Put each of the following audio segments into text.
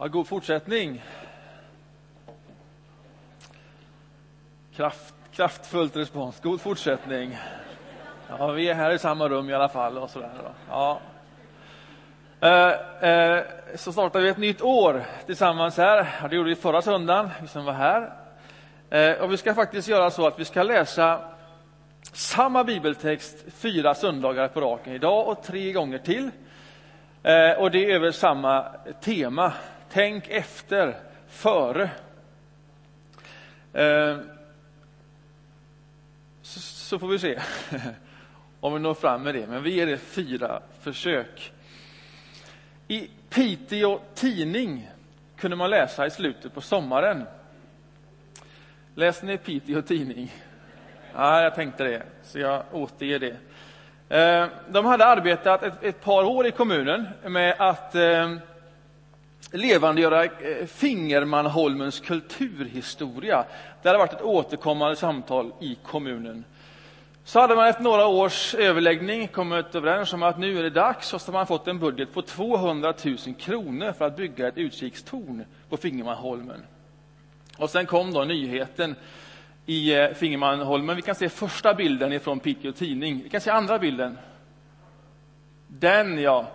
Ja, god fortsättning. Kraft, kraftfullt respons. God fortsättning. Ja, vi är här i samma rum i alla fall. Och sådär. Ja. Eh, eh, så startar vi ett nytt år tillsammans här. Det gjorde vi förra söndagen, vi som var här. Eh, och vi ska faktiskt göra så att vi ska läsa samma bibeltext fyra söndagar på raken idag och tre gånger till. Eh, och det är över samma tema. Tänk efter, före. Eh, så, får vi se om vi når fram med det, men vi ger det fyra försök. I Piteå Tidning kunde man läsa i slutet på sommaren. Läste ni Piteå Tidning? Ja, jag tänkte det, så jag återger det. Eh, de hade arbetat ett, ett, par år i kommunen med att eh, levandegöra eh, Fingermanholmens kulturhistoria. Det hade varit ett återkommande samtal i kommunen. Så hade man efter några års överläggning kommit överens om att nu är det dags och så har man fått en budget på 200 000 kronor för att bygga ett utkikstorn på Fingermanholmen. Och sen kom då nyheten i eh, Fingermanholmen. Vi kan se första bilden ifrån Piteå Tidning. Vi kan se andra bilden. Den, ja.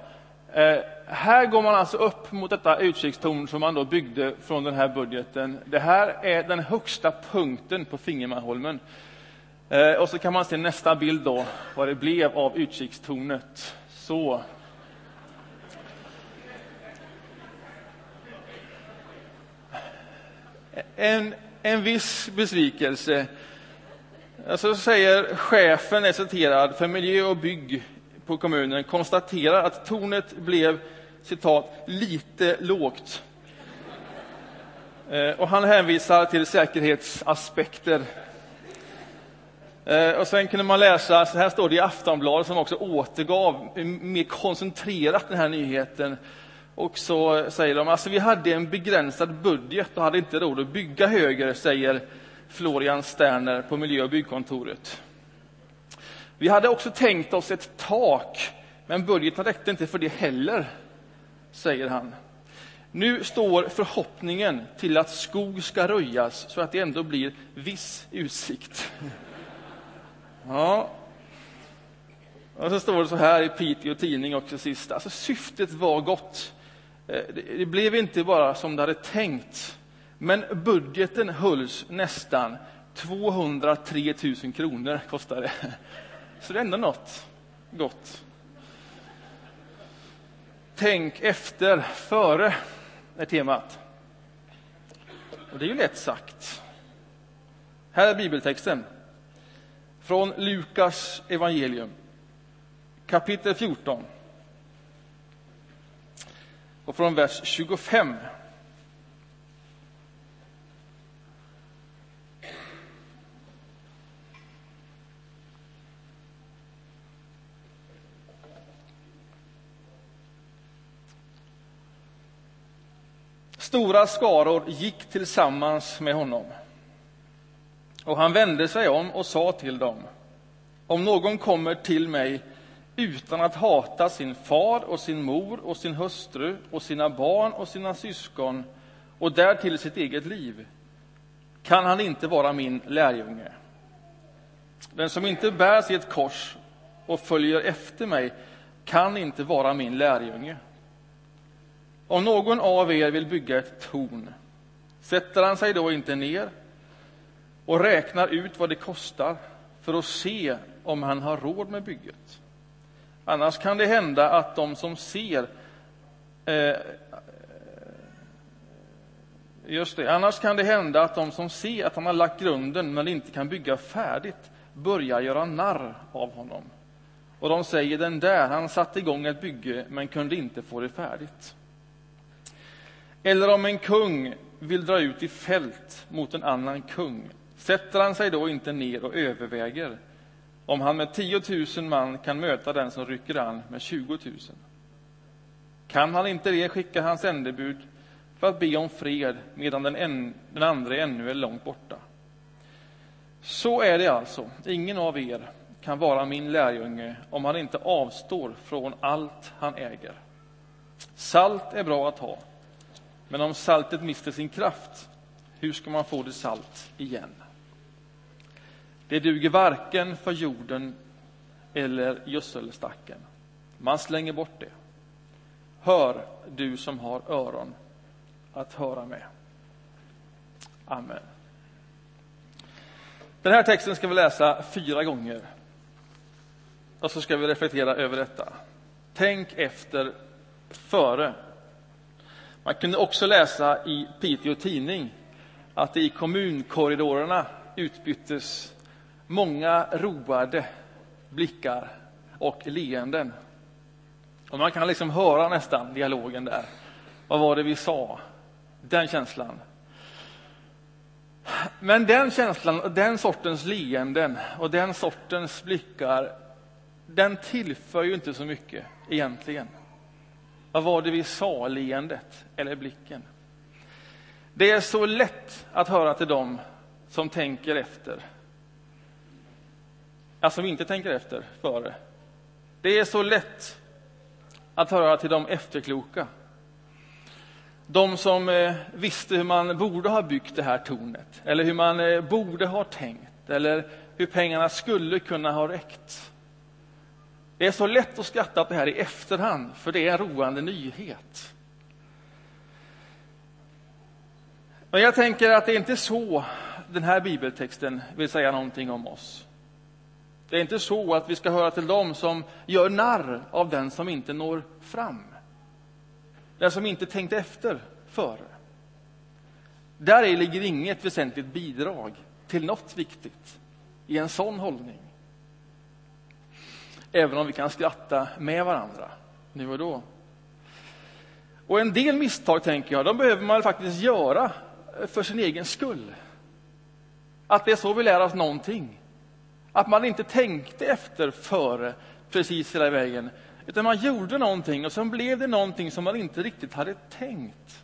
Eh, här går man alltså upp mot detta utkikstorn som man då byggde från den här budgeten. Det här är den högsta punkten på Fingermanholmen. Eh, och så kan man se nästa bild då, vad det blev av utkikstornet. Så. En, en viss besvikelse. Alltså säger chefen, är citerad, för miljö och bygg på kommunen konstaterar att tornet blev citat, lite lågt. Eh, och han hänvisar till säkerhetsaspekter. Eh, och sen kunde man läsa, så här står det i Aftonbladet som också återgav eh, mer koncentrerat den här nyheten. Och så säger de, alltså vi hade en begränsad budget och hade inte råd att bygga högre, säger Florian Sterner på miljö och byggkontoret. Vi hade också tänkt oss ett tak, men budgeten räckte inte för det heller, säger han. Nu står förhoppningen till att skog ska röjas så att det ändå blir viss utsikt. Ja. Och så står det så här i Piteå Tidning också sist. Alltså syftet var gott. Eh, det blev inte bara som det hade tänkt. Men budgeten hölls nästan. 203 000 kronor kostade det. Så det är ändå något gott. Tänk efter, före, är temat. Och det är ju lätt sagt. Här är bibeltexten. Från Lukas evangelium, kapitel 14. Och från vers 25. Stora skaror gick tillsammans med honom. Och han vände sig om och sa till dem, om någon kommer till mig utan att hata sin far och sin mor och sin hustru och sina barn och sina syskon och därtill sitt eget liv, kan han inte vara min lärjunge. Den som inte bär sitt kors och följer efter mig kan inte vara min lärjunge. Om någon av er vill bygga ett torn, sätter han sig då inte ner och räknar ut vad det kostar för att se om han har råd med bygget? Annars kan det hända att de som ser eh, Just det. Annars kan det hända att de som ser att han har lagt grunden men inte kan bygga färdigt börjar göra narr av honom. Och de säger den där, han satte igång ett bygge men kunde inte få det färdigt. Eller om en kung vill dra ut i fält mot en annan kung, sätter han sig då inte ner och överväger om han med 10 000 man kan möta den som rycker an med 20 000? Kan han inte det skickar han sändebud för att be om fred medan den, en, den andra ännu är långt borta. Så är det alltså. Ingen av er kan vara min lärjunge om han inte avstår från allt han äger. Salt är bra att ha, men om saltet mister sin kraft, hur ska man få det salt igen? Det duger varken för jorden eller gödselstacken. Man slänger bort det. Hör, du som har öron att höra med. Amen. Den här texten ska vi läsa fyra gånger. Och så ska vi reflektera över detta. Tänk efter före. Man kunde också läsa i Piteå Tidning att det i kommunkorridorerna utbyttes många roade blickar och leenden. Och man kan liksom höra nästan dialogen där. Vad var det vi sa? Den känslan. Men den känslan, och den sortens leenden och den sortens blickar, den tillför ju inte så mycket egentligen. Vad var det vi sa, leendet eller blicken? Det är så lätt att höra till dem som tänker efter. Alltså som inte tänker efter före. Det är så lätt att höra till de efterkloka. De som eh, visste hur man borde ha byggt det här tornet, eller hur man eh, borde ha tänkt, eller hur pengarna skulle kunna ha räckt. Det är så lätt att skratta åt det här i efterhand, för det är en roande nyhet. Men jag tänker att det är inte så den här bibeltexten vill säga någonting om oss. Det är inte så att vi ska höra till dem som gör narr av den som inte når fram. Den som inte tänkt efter före. Där ligger inget väsentligt bidrag till något viktigt i en sån hållning. Även om vi kan skratta med varandra nu och då. Och en del misstag, tänker jag, de behöver man faktiskt göra för sin egen skull. Att det är så vi lär oss någonting. Att man inte tänkte efter före precis hela vägen, utan man gjorde någonting och sen blev det någonting som man inte riktigt hade tänkt.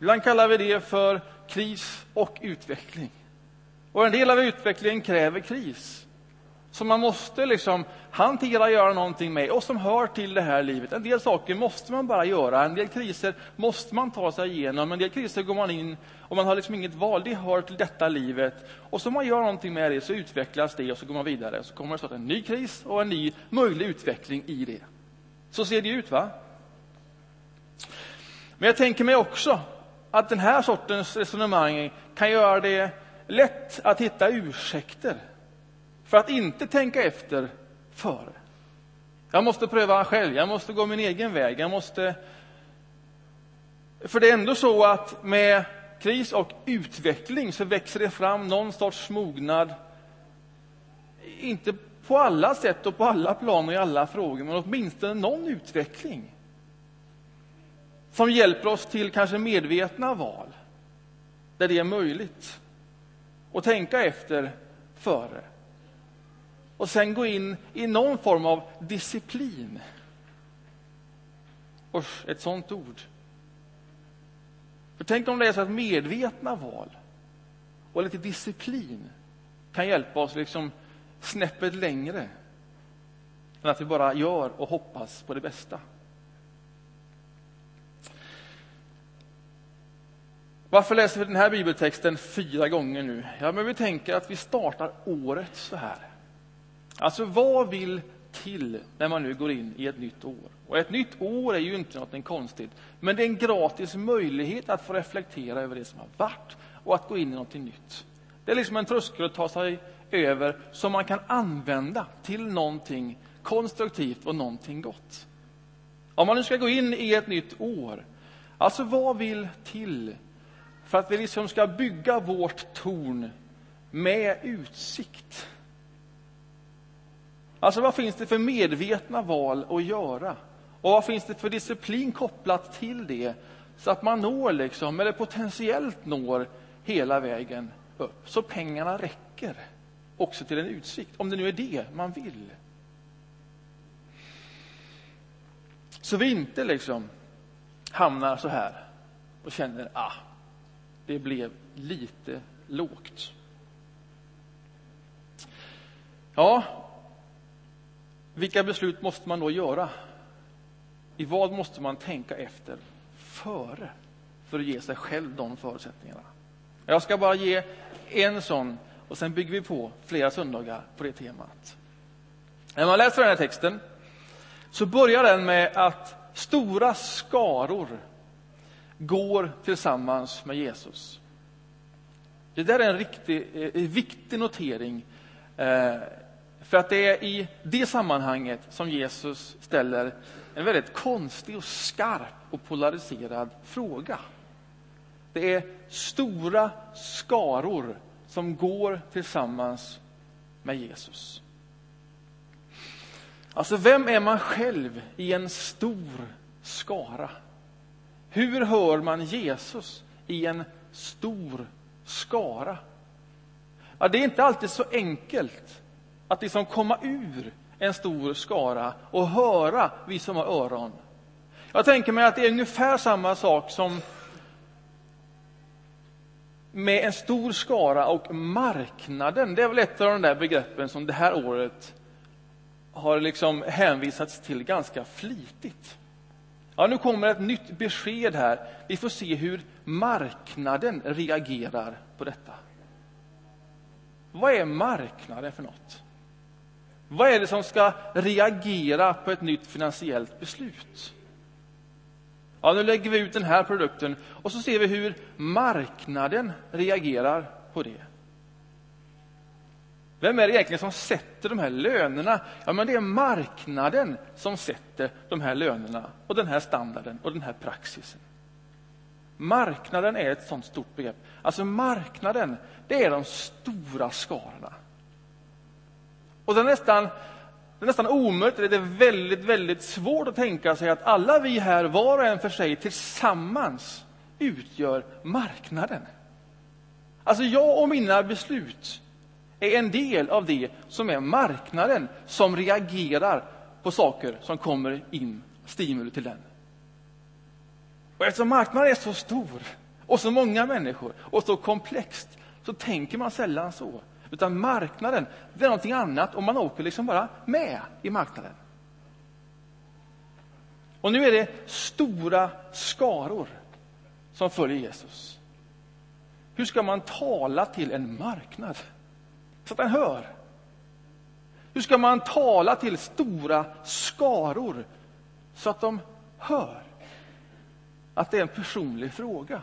Ibland kallar vi det för kris och utveckling. Och en del av utvecklingen kräver kris. Som man måste liksom hantera och göra någonting med och som hör till det här livet. En del saker måste man bara göra, en del kriser måste man ta sig igenom, en del kriser går man in och man har liksom inget val, det hör till detta livet. Och så man gör någonting med det så utvecklas det och så går man vidare. Så kommer det starta en ny kris och en ny möjlig utveckling i det. Så ser det ut, va? Men jag tänker mig också att den här sortens resonemang kan göra det lätt att hitta ursäkter för att inte tänka efter före. Jag måste pröva själv, jag måste gå min egen väg, jag måste... För det är ändå så att med kris och utveckling så växer det fram någon sorts mognad, inte på alla sätt och på alla plan och i alla frågor, men åtminstone någon utveckling som hjälper oss till kanske medvetna val, där det är möjligt. Och tänka efter före och sen gå in i någon form av disciplin. Usch, ett sånt ord. För tänk om det är så att medvetna val och lite disciplin kan hjälpa oss liksom snäppet längre än att vi bara gör och hoppas på det bästa. Varför läser vi den här bibeltexten fyra gånger nu? Ja, men vi tänker att vi startar året så här. Alltså, vad vill till när man nu går in i ett nytt år? Och ett nytt år är ju inte något konstigt, men det är en gratis möjlighet att få reflektera över det som har varit och att gå in i något nytt. Det är liksom en tröskel att ta sig över som man kan använda till någonting konstruktivt och någonting gott. Om man nu ska gå in i ett nytt år, alltså vad vill till för att vi liksom ska bygga vårt torn med utsikt Alltså vad finns det för medvetna val att göra? Och vad finns det för disciplin kopplat till det? Så att man når, liksom, eller potentiellt når, hela vägen upp. Så pengarna räcker också till en utsikt, om det nu är det man vill. Så vi inte liksom hamnar så här och känner ah, det blev lite lågt. Ja, vilka beslut måste man då göra? I vad måste man tänka efter före? för att ge sig själv de förutsättningarna. Jag ska bara ge en sån och sen bygger vi på flera söndagar på det temat. När man läser den här texten så börjar den med att stora skaror går tillsammans med Jesus. Det där är en riktig, eh, en viktig notering. Eh, för att det är i det sammanhanget som Jesus ställer en väldigt konstig och skarp och polariserad fråga. Det är stora skaror som går tillsammans med Jesus. Alltså, vem är man själv i en stor skara? Hur hör man Jesus i en stor skara? Ja, det är inte alltid så enkelt att liksom komma ur en stor skara och höra, vi som har öron. Jag tänker mig att det är ungefär samma sak som med en stor skara och marknaden. Det är väl ett av de där begreppen som det här året har liksom hänvisats till ganska flitigt. Ja, nu kommer ett nytt besked här. Vi får se hur marknaden reagerar på detta. Vad är marknaden för något? Vad är det som ska reagera på ett nytt finansiellt beslut? Ja, nu lägger vi ut den här produkten och så ser vi hur marknaden reagerar på det. Vem är det egentligen som sätter de här lönerna? Ja, men det är marknaden som sätter de här lönerna och den här standarden och den här praxisen. Marknaden är ett sånt stort begrepp. Alltså marknaden, det är de stora skarorna. Och det är nästan, det är nästan omöjligt, det är väldigt, väldigt svårt att tänka sig att alla vi här, var och en för sig, tillsammans utgör marknaden. Alltså jag och mina beslut är en del av det som är marknaden som reagerar på saker som kommer in, stimuli till den. Och eftersom marknaden är så stor och så många människor och så komplext så tänker man sällan så. Utan marknaden, det är någonting annat och man åker liksom bara med i marknaden. Och nu är det stora skaror som följer Jesus. Hur ska man tala till en marknad? så att den hör? Hur ska man tala till stora skaror så att de hör att det är en personlig fråga?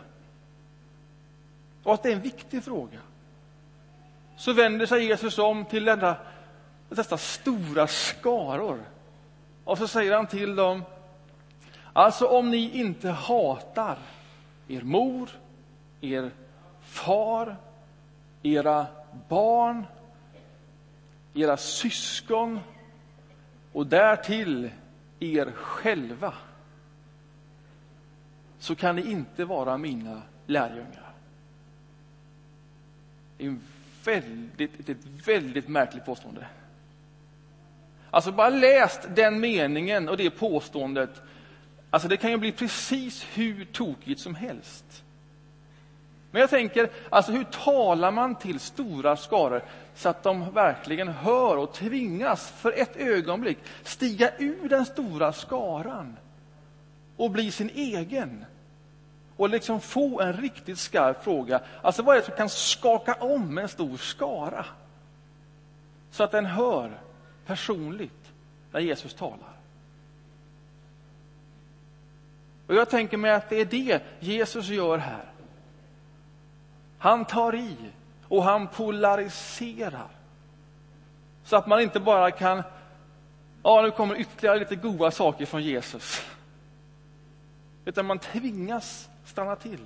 Och att det är en viktig fråga. Så vänder sig Jesus om till denna, dessa stora skaror och så säger han till dem Alltså om ni inte hatar er mor, er far, era barn, era syskon och därtill er själva så kan ni inte vara mina lärjungar. Det är väldigt, ett väldigt märkligt påstående. Alltså, bara läst den meningen och det påståendet. Alltså, det kan ju bli precis hur tokigt som helst. Men jag tänker, alltså hur talar man till stora skaror så att de verkligen hör och tvingas för ett ögonblick stiga ur den stora skaran och bli sin egen? Och liksom få en riktigt skarp fråga. Alltså vad är det som kan skaka om en stor skara? Så att den hör personligt när Jesus talar. Och Jag tänker mig att det är det Jesus gör här. Han tar i och han polariserar. Så att man inte bara kan, ja nu kommer ytterligare lite goda saker från Jesus. Utan man tvingas stanna till.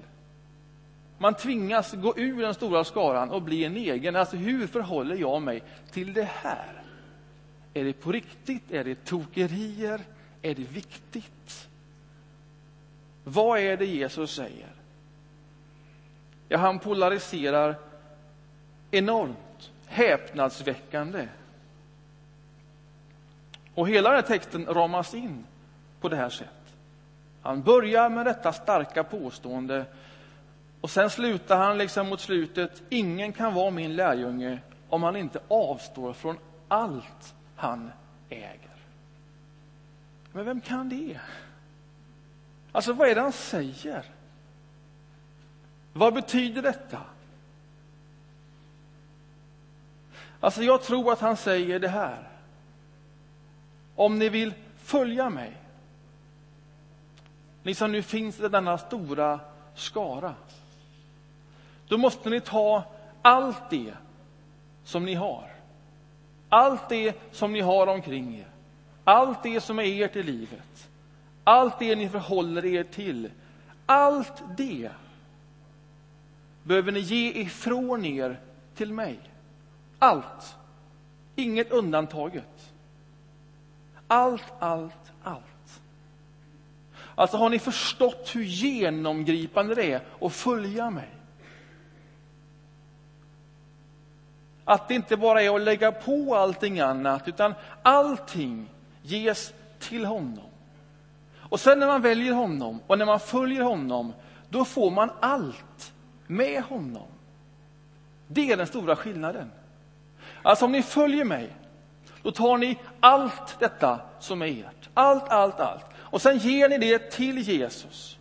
Man tvingas gå ur den stora skaran och bli en egen. Alltså hur förhåller jag mig till det här? Är det på riktigt? Är det tokerier? Är det viktigt? Vad är det Jesus säger? Ja, han polariserar enormt, häpnadsväckande. Och hela den här texten ramas in på det här sättet. Han börjar med detta starka påstående och sen slutar han liksom mot slutet. Ingen kan vara min lärjunge om han inte avstår från allt han äger. Men vem kan det? Alltså, vad är det han säger? Vad betyder detta? Alltså, jag tror att han säger det här. Om ni vill följa mig, ni som nu finns i denna stora skara, då måste ni ta allt det som ni har. Allt det som ni har omkring er. Allt det som är ert i livet. Allt det ni förhåller er till. Allt det behöver ni ge ifrån er till mig. Allt. Inget undantaget. Allt, allt, allt. Alltså, har ni förstått hur genomgripande det är att följa mig? Att det inte bara är att lägga på allting annat, utan allting ges till honom. Och sen när man väljer honom och när man följer honom, då får man allt med honom. Det är den stora skillnaden. Alltså om ni följer mig, då tar ni allt detta som är ert. Allt, allt, allt. Och sen ger ni det till Jesus.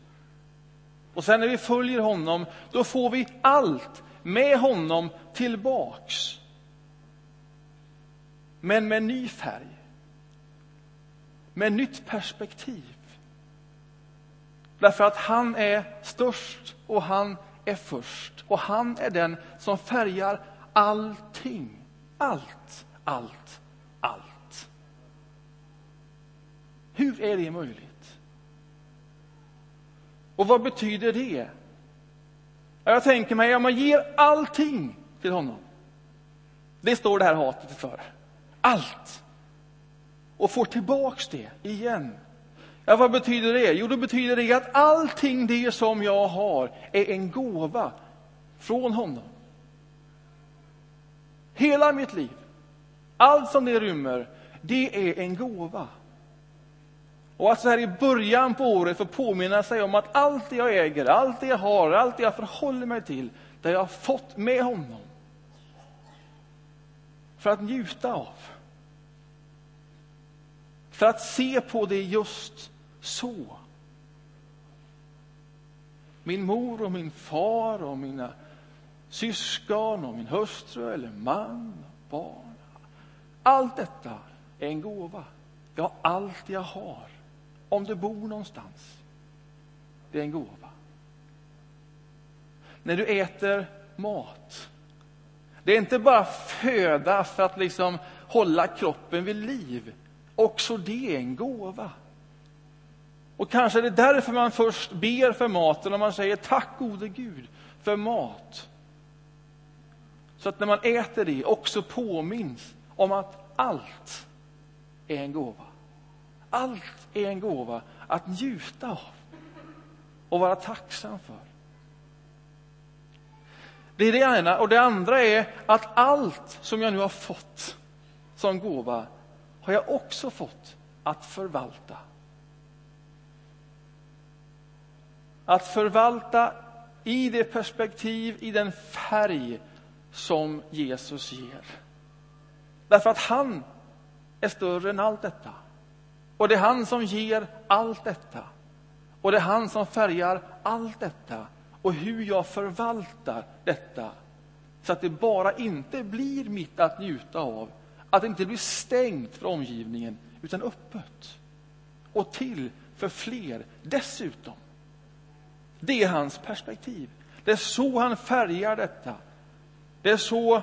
Och sen när vi följer honom, då får vi allt med honom tillbaks. Men med ny färg. Med nytt perspektiv. Därför att han är störst och han är först. Och han är den som färgar allting. Allt, allt. Hur är det möjligt? Och vad betyder det? Jag tänker mig, om man ger allting till honom. Det står det här hatet för. Allt. Och får tillbaks det igen. Ja, vad betyder det? Jo, det betyder det att allting det som jag har är en gåva från honom. Hela mitt liv, allt som det rymmer, det är en gåva. Och att så här i början på året få påminna sig om att allt det jag äger, allt det jag har, allt det jag förhåller mig till, det jag har fått med honom. För att njuta av. För att se på det just så. Min mor och min far och mina syskon och min hustru eller man, barn. Allt detta är en gåva. Ja, allt jag har. Om du bor någonstans. Det är en gåva. När du äter mat. Det är inte bara föda för att liksom hålla kroppen vid liv. Också det är en gåva. Och kanske är det därför man först ber för maten och man säger tack gode Gud för mat. Så att när man äter det också påminns om att allt är en gåva. Allt är en gåva att njuta av och vara tacksam för. Det är det ena. Och det andra är att allt som jag nu har fått som gåva har jag också fått att förvalta. Att förvalta i det perspektiv, i den färg som Jesus ger. Därför att han är större än allt detta. Och det är han som ger allt detta. Och det är han som färgar allt detta. Och hur jag förvaltar detta så att det bara inte blir mitt att njuta av att det inte blir stängt för omgivningen, utan öppet. Och till för fler dessutom. Det är hans perspektiv. Det är så han färgar detta. Det är så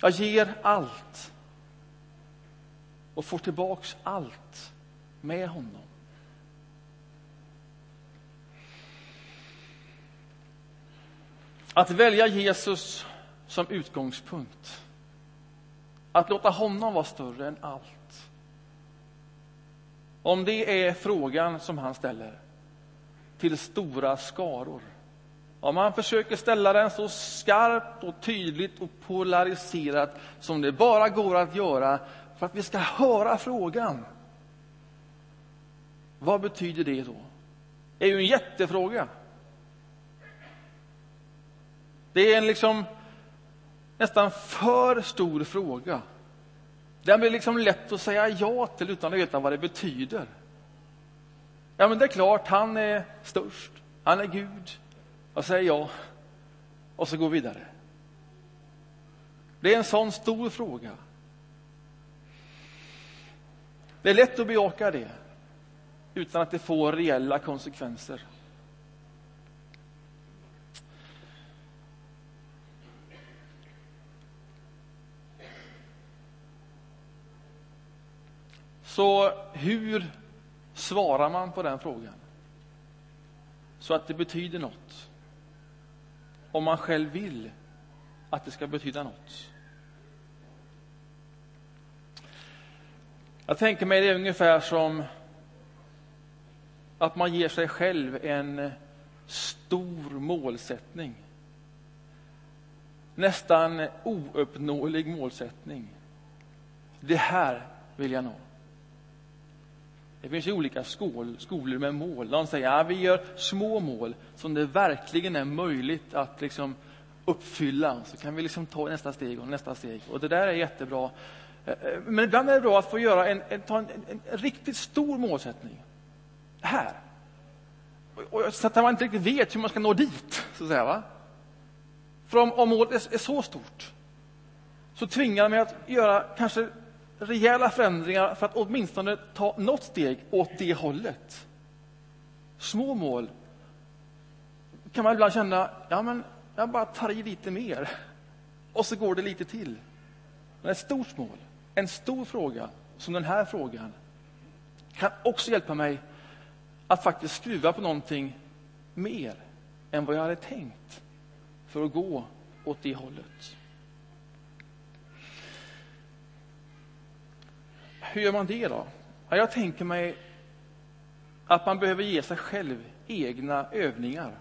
jag ger allt och får tillbaks allt med honom. Att välja Jesus som utgångspunkt att låta honom vara större än allt. Om det är frågan som han ställer till stora skaror. Om han försöker ställa den så skarpt och tydligt och polariserat som det bara går att göra för att vi ska höra frågan. Vad betyder det då? Det är ju en jättefråga. Det är en liksom nästan för stor fråga. Den blir liksom lätt att säga ja till utan att veta vad det betyder. Ja, men det är klart, han är störst. Han är Gud. Jag säger ja. Och så går vi vidare. Det är en sån stor fråga. Det är lätt att bejaka det utan att det får reella konsekvenser. Så hur svarar man på den frågan? Så att det betyder något. Om man själv vill att det ska betyda något. Jag tänker mig det ungefär som att man ger sig själv en stor målsättning. Nästan ouppnåelig målsättning. Det här vill jag nå. Det finns ju olika skol, skolor med mål. De säger att ja, vi gör små mål som det verkligen är möjligt att liksom uppfylla. Så kan vi liksom ta nästa steg och nästa steg. Och det där är jättebra. Men ibland är det bra att få göra en, en, ta en, en, en riktigt stor målsättning. Här. Och, och, så att man inte riktigt vet hur man ska nå dit. Så att säga, va? För om, om målet är, är så stort så tvingar mig att göra kanske rejäla förändringar för att åtminstone ta något steg åt det hållet. Små mål kan man ibland känna, ja men jag bara tar i lite mer och så går det lite till. Men ett stort mål, en stor fråga som den här frågan kan också hjälpa mig att faktiskt skruva på någonting mer än vad jag hade tänkt för att gå åt det hållet. hur gör man det då? Jag tänker mig att man behöver ge sig själv egna övningar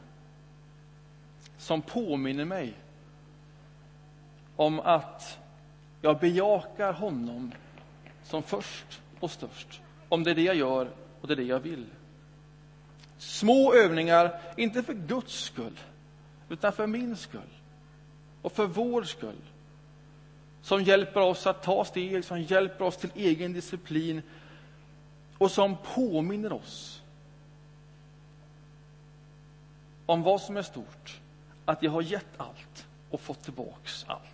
som påminner mig om att jag bejakar honom som först och störst. Om det är det jag gör och det är det jag vill. Små övningar, inte för Guds skull, utan för min skull och för vår skull som hjälper oss att ta steg, som hjälper oss till egen disciplin och som påminner oss om vad som är stort, att jag har gett allt och fått tillbaks allt.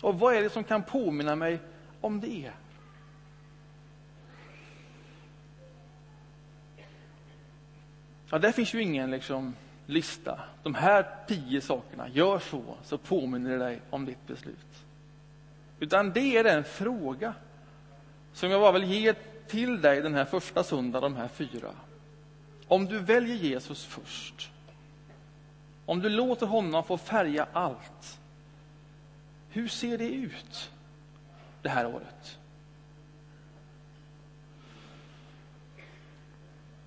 Och vad är det som kan påminna mig om det? Ja, där finns ju ingen liksom lista. De här tio sakerna, gör så, så påminner det dig om ditt beslut. Utan det är en fråga som jag bara vill ge till dig den här första söndagen, de här fyra. Om du väljer Jesus först, om du låter honom få färga allt, hur ser det ut det här året?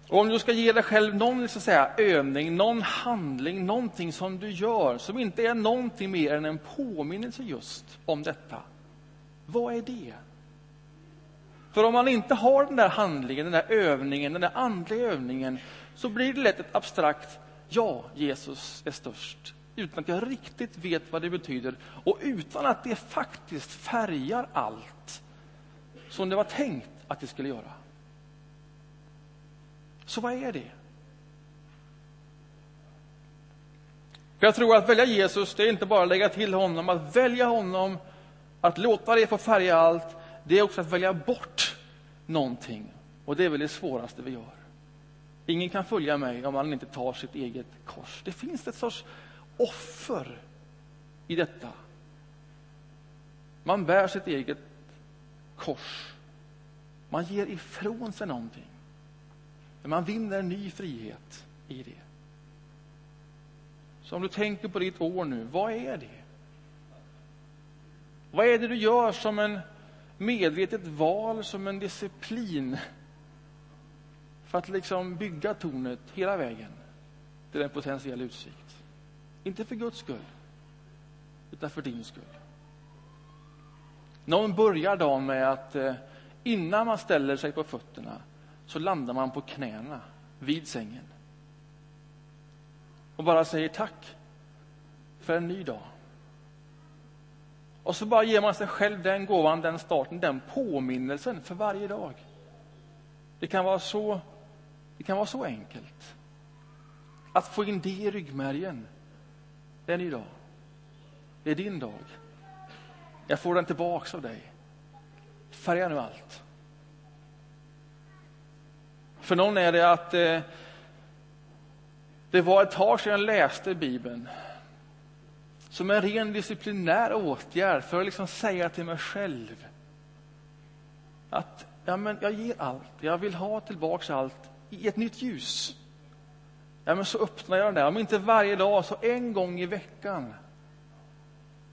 Och om du ska ge dig själv någon så säga, övning, någon handling, någonting som du gör som inte är någonting mer än en påminnelse just om detta. Vad är det? För om man inte har den där handlingen, den där övningen, den där andliga övningen så blir det lätt ett abstrakt ja, Jesus är störst utan att jag riktigt vet vad det betyder och utan att det faktiskt färgar allt som det var tänkt att det skulle göra. Så vad är det? Jag tror att välja Jesus, det är inte bara att lägga till honom, att välja honom, att låta det få färga allt, det är också att välja bort någonting. Och det är väl det svåraste vi gör. Ingen kan följa mig om man inte tar sitt eget kors. Det finns ett sorts offer i detta. Man bär sitt eget kors. Man ger ifrån sig någonting. Men man vinner en ny frihet i det. Så om du tänker på ditt år nu, vad är det? Vad är det du gör som en medvetet val, som en disciplin för att liksom bygga tornet hela vägen till en potentiell utsikt? Inte för Guds skull, utan för din skull. Någon börjar dagen med att eh, innan man ställer sig på fötterna så landar man på knäna vid sängen och bara säger tack för en ny dag. Och så bara ger man sig själv den gåvan, den starten, den påminnelsen för varje dag. Det kan vara så, det kan vara så enkelt. Att få in det i ryggmärgen. Det är en ny dag. Det är din dag. Jag får den tillbaks av dig. Färga nu allt. För någon är det att eh, det var ett tag sedan jag läste Bibeln som en ren disciplinär åtgärd för att liksom säga till mig själv att ja, men jag ger allt, jag vill ha tillbaks allt i ett nytt ljus. Ja, men så öppnar jag den där, om inte varje dag så en gång i veckan.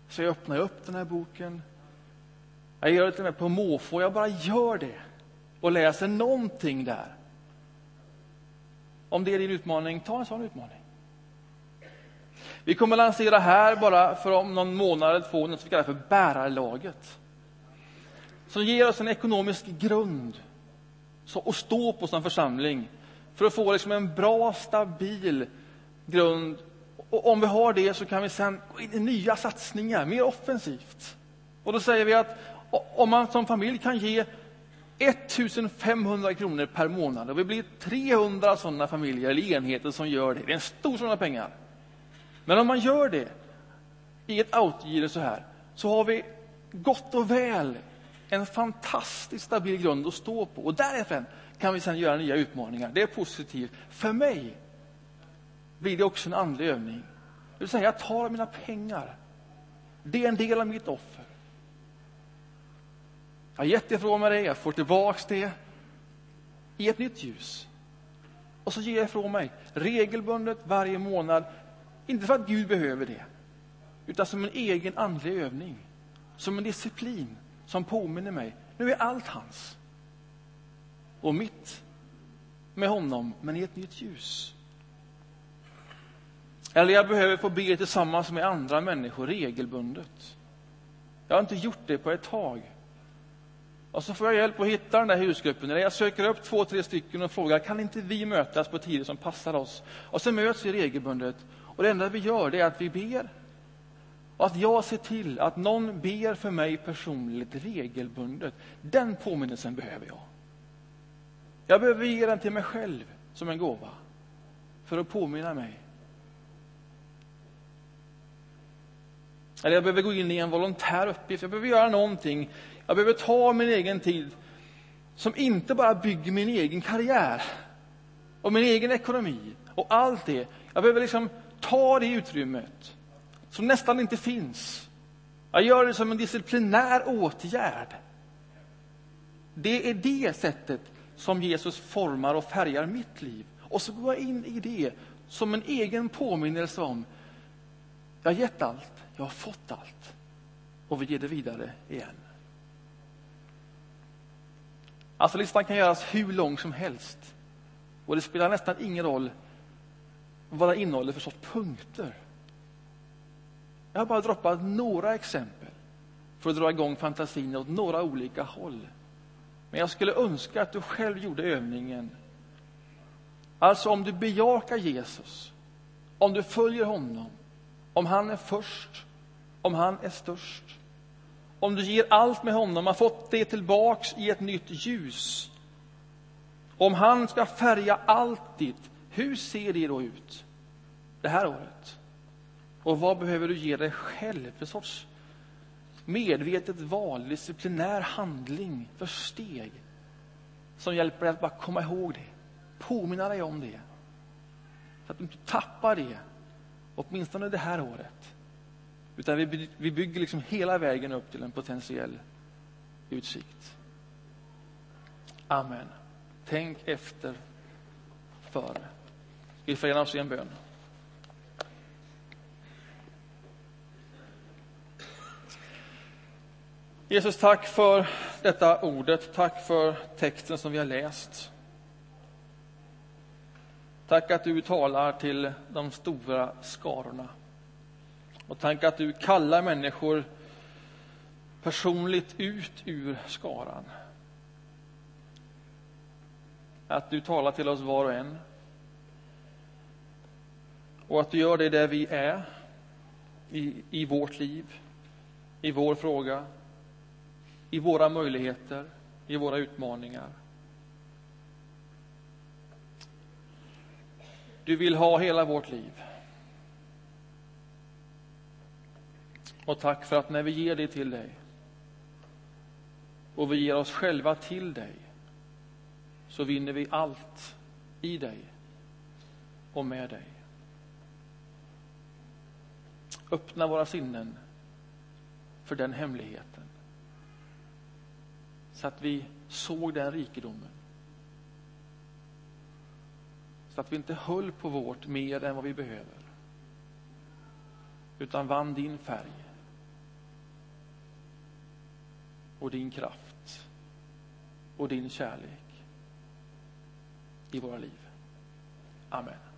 Så jag öppnar upp den här boken. Jag gör det till och med på måfå, jag bara gör det och läser någonting där. Om det är din utmaning, ta en sån utmaning. Vi kommer lansera här bara för om någon månad eller två något vi kallar för bärarlaget. Som ger oss en ekonomisk grund att stå på som församling för att få liksom en bra, stabil grund. Och om vi har det så kan vi sen gå in i nya satsningar, mer offensivt. Och då säger vi att om man som familj kan ge 1500 kronor per månad och vi blir 300 sådana familjer eller enheter som gör det. Det är en stor summa pengar. Men om man gör det i ett outgire så här så har vi gott och väl en fantastiskt stabil grund att stå på. Och därefter kan vi sedan göra nya utmaningar. Det är positivt. För mig blir det också en andlig övning. Det vill säga, jag tar mina pengar. Det är en del av mitt offer. Jag har gett ifrån mig det, jag får tillbaks det i ett nytt ljus. Och så ger jag ifrån mig regelbundet varje månad. Inte för att Gud behöver det, utan som en egen andlig övning. Som en disciplin som påminner mig. Nu är allt hans. Och mitt med honom, men i ett nytt ljus. Eller jag behöver få be tillsammans med andra människor regelbundet. Jag har inte gjort det på ett tag. Och så får jag hjälp att hitta den där husgruppen. Eller jag söker upp två, tre stycken och frågar, kan inte vi mötas på tider som passar oss? Och så möts vi regelbundet. Och det enda vi gör, det är att vi ber. Och att jag ser till att någon ber för mig personligt regelbundet. Den påminnelsen behöver jag. Jag behöver ge den till mig själv som en gåva. För att påminna mig. Eller jag behöver gå in i en volontär uppgift. Jag behöver göra någonting jag behöver ta min egen tid som inte bara bygger min egen karriär och min egen ekonomi och allt det. Jag behöver liksom ta det utrymmet som nästan inte finns. Jag gör det som en disciplinär åtgärd. Det är det sättet som Jesus formar och färgar mitt liv. Och så går jag in i det som en egen påminnelse om jag har gett allt, jag har fått allt och vi ger det vidare igen. Alltså listan kan göras hur lång som helst. Och det spelar nästan ingen roll vad den innehåller för sorts punkter. Jag har bara droppat några exempel för att dra igång fantasin åt några olika håll. Men jag skulle önska att du själv gjorde övningen. Alltså om du bejakar Jesus, om du följer honom, om han är först, om han är störst, om du ger allt med honom, har fått det tillbaks i ett nytt ljus. Om han ska färga allt ditt, hur ser det då ut det här året? Och vad behöver du ge dig själv för sorts medvetet val, disciplinär handling för steg som hjälper dig att bara komma ihåg det, påminna dig om det. Så att du inte tappar det, åtminstone det här året. Utan vi bygger liksom hela vägen upp till en potentiell utsikt. Amen. Tänk efter före. Vi förenar oss i en bön. Jesus, tack för detta ordet. Tack för texten som vi har läst. Tack att du talar till de stora skarorna. Och tänk att du kallar människor personligt ut ur skaran. Att du talar till oss var och en. Och att du gör det där vi är, i, i vårt liv, i vår fråga, i våra möjligheter, i våra utmaningar. Du vill ha hela vårt liv. Och tack för att när vi ger det till dig och vi ger oss själva till dig så vinner vi allt i dig och med dig. Öppna våra sinnen för den hemligheten så att vi såg den rikedomen. Så att vi inte höll på vårt mer än vad vi behöver utan vann din färg och din kraft och din kärlek i våra liv. Amen.